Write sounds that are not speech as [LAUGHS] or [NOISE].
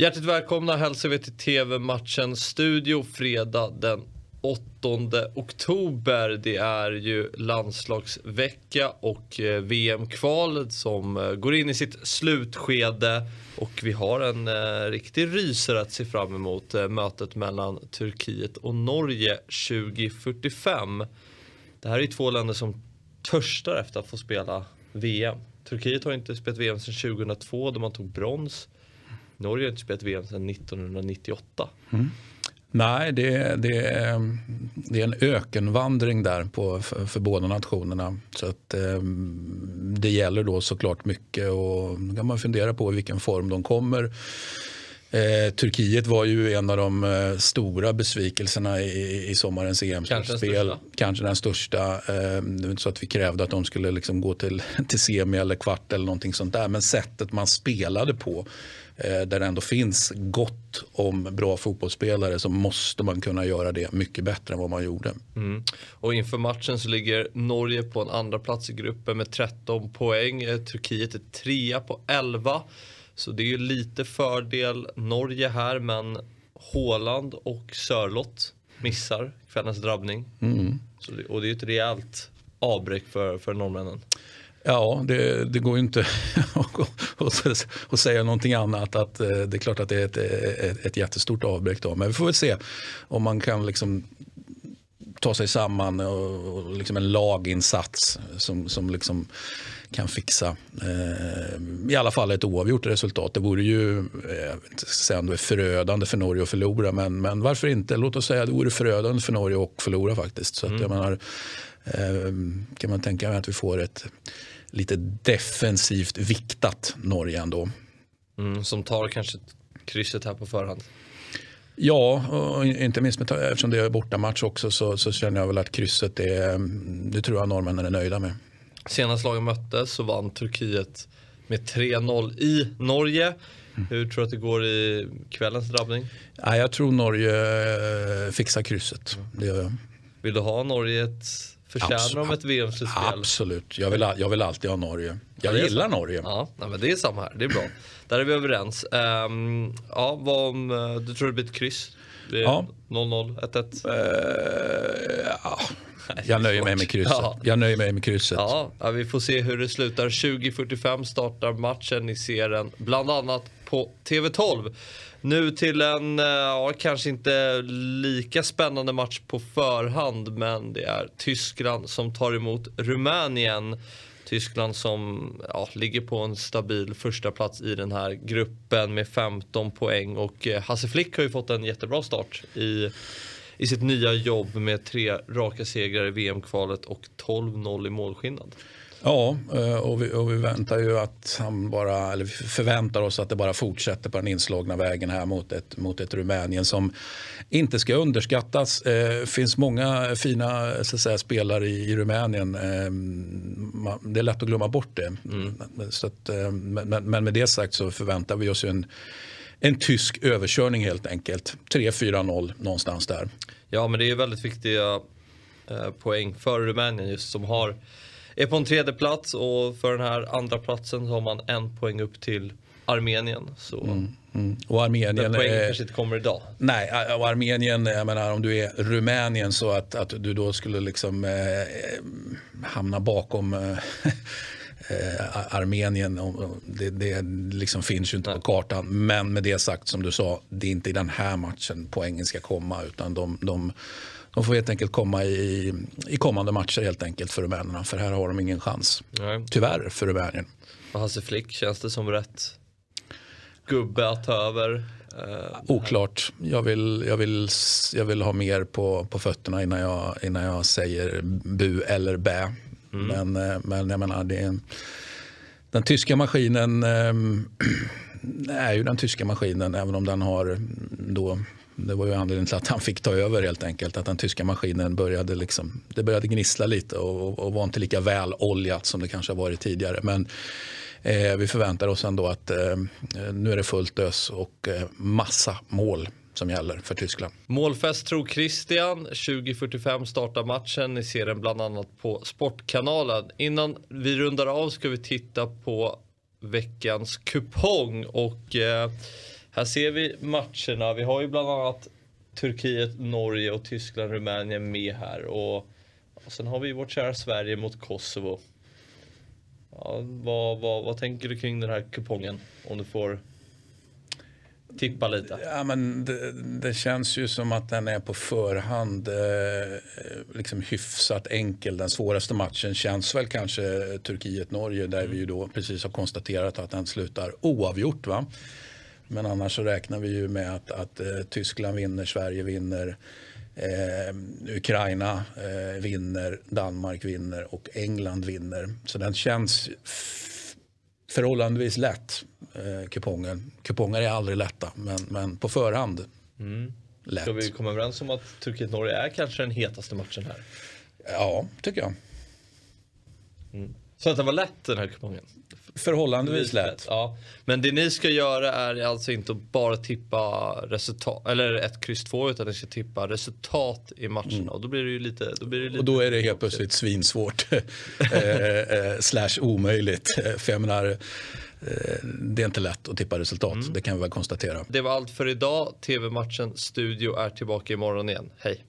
Hjärtligt välkomna hälsar vi till TV-matchen Studio fredag den 8 oktober. Det är ju landslagsvecka och eh, VM-kval som eh, går in i sitt slutskede. Och vi har en eh, riktig rysare att se fram emot. Eh, mötet mellan Turkiet och Norge 2045. Det här är ju två länder som törstar efter att få spela VM. Turkiet har inte spelat VM sedan 2002 då man tog brons. Norge har inte spelat VM sedan 1998. Mm. Nej, det, det, det, är en ökenvandring där på, för, för båda nationerna. Så att, eh, det gäller då såklart mycket och då kan man fundera på i vilken form de kommer. Eh, Turkiet var ju en av de eh, stora besvikelserna i, i sommarens EM-spel. Kanske den största. Eh, det var inte så att vi krävde att de skulle liksom gå till, [LAUGHS] till semi eller kvart eller någonting sånt där. Men sättet man spelade på Eh, där det ändå finns gott om bra fotbollsspelare så måste man kunna göra det mycket bättre än vad man gjorde. Mm. Och inför matchen så ligger Norge på en andra plats i gruppen med 13 poäng. Turkiet är trea på 11. Så det är ju lite fördel Norge här men Håland och Sörlott missar kvällens drabbning. Mm. Det, och det är ett rejält avbräck för, för norrmännen. Ja, det, det går ju inte [LAUGHS] att säga någonting annat. Att, eh, det är klart att det är ett, ett, ett jättestort avbräck. Då. Men vi får väl se om man kan liksom ta sig samman och, och liksom en laginsats som, som liksom kan fixa eh, i alla fall ett oavgjort resultat. Det vore ju, eh, inte säga om förödande för Norge att förlora, men, men varför inte? Låt oss säga att det vore förödande för Norge att förlora faktiskt. Så att, mm. jag menar, eh, kan man tänka mig att vi får ett lite defensivt viktat Norge ändå. Mm, som tar kanske krysset här på förhand. Ja, och inte minst med, eftersom det är bortamatch också så, så känner jag väl att krysset är, det tror jag norrmännen är nöjda med. Senast lagen möttes så vann Turkiet med 3-0 i Norge. Mm. Hur tror du att det går i kvällens drabbning? Ja, jag tror Norge eh, fixar krysset. Det gör jag. Vill du ha Norge ett Förtjänar de ett VM-slutspel? Absolut, jag vill, jag vill alltid ha Norge. Jag ja, gillar Norge. Ja, men det är samma här, det är bra. Där är vi överens. Um, ja, vad om, eh, du tror det blir ett kryss? 0-0, 1-1? Uh, ja. Jag nöjer mig med krysset. Ja. Jag nöjer mig med krysset. Ja, ja, vi får se hur det slutar. 20.45 startar matchen. Ni ser den bland annat på TV12. Nu till en, eh, ja, kanske inte lika spännande match på förhand, men det är Tyskland som tar emot Rumänien. Tyskland som ja, ligger på en stabil första plats i den här gruppen med 15 poäng och eh, Hasse Flick har ju fått en jättebra start i, i sitt nya jobb med tre raka segrar i VM-kvalet och 12-0 i målskillnad. Ja, eh, och vi, och vi, väntar ju att han bara, eller förväntar oss att det bara fortsätter på den inslagna vägen här mot ett, mot ett Rumänien som inte ska underskattas. Det eh, finns många fina så säga, spelare i, i Rumänien. Eh, det är lätt att glömma bort det. Mm. Så att, men, men med det sagt så förväntar vi oss en, en tysk överkörning helt enkelt. 3-4-0 någonstans där. Ja, men det är väldigt viktiga poäng för Rumänien just som har är på en tredje plats och för den här andra platsen så har man en poäng upp till Armenien. Så mm, mm. Och Armenien den poängen kanske inte kommer idag. Nej, och Armenien, jag menar om du är Rumänien så att, att du då skulle liksom eh, hamna bakom eh, [LAUGHS] eh Armenien, det, det liksom finns ju inte Nej. på kartan. Men med det sagt som du sa, det är inte i den här matchen poängen ska komma utan de, de de får helt enkelt komma i, i kommande matcher helt enkelt för rumänerna. För här har de ingen chans. Nej. Tyvärr för Rumänien. Och Hasse Flick, känns det som rätt gubbe att ta över? Eh, Oklart. Jag vill, jag, vill, jag vill ha mer på, på fötterna innan jag, innan jag säger bu eller bä. Mm. Men, eh, men jag menar, det den tyska maskinen äh, [CLEARS THROAT] är ju den tyska maskinen även om den har då det var ju anledningen till att han fick ta över helt enkelt. Att den tyska maskinen började, liksom, det började gnissla lite och, och var inte lika väl oljat som det kanske har varit tidigare. Men eh, vi förväntar oss ändå att eh, eh, nu är det fullt ös och eh, massa mål som gäller för Tyskland. Målfest tror Christian. 20.45 startar matchen. Ni ser den bland annat på Sportkanalen. Innan vi rundar av ska vi titta på veckans kupong. Och... Eh, Här ser vi matcherna. Vi har ju bland annat Turkiet, Norge och Tyskland, Rumänien med här. Och, och sen har vi vårt kära Sverige mot Kosovo. Ja, vad, vad, vad tänker du kring den här kupongen? Om du får tippa lite. Ja, men det, det, känns ju som att den är på förhand eh, liksom hyfsat enkel. Den svåraste matchen känns väl kanske Turkiet-Norge där mm. vi ju då precis har konstaterat att den slutar oavgjort. Va? Men annars så räknar vi ju med att, att eh, Tyskland vinner, Sverige vinner, eh, Ukraina eh, vinner, Danmark vinner och England vinner. Så den känns förhållandevis lätt, eh, kupongen. Kuponger är aldrig lätta, men, men på förhand mm. lätt. Ska vi komma överens om att Turkiet-Norge är kanske den hetaste matchen här? Ja, tycker jag. Mm. Så att den var lätt den här kupongen? Förhållandevis lätt. Ja. Men det ni ska göra är alltså inte bara tippa resultat, eller ett kryss 2 utan ni ska tippa resultat i matcherna. Mm. Och då blir det ju lite, då blir det lite Och då är det helt plötsligt svinsvårt. [LAUGHS] Eh, eh, slash omöjligt. För jag menar, eh, det är inte lätt att tippa resultat, mm. det kan vi väl konstatera. Det var allt för idag. TV-matchen Studio är tillbaka imorgon igen. Hej!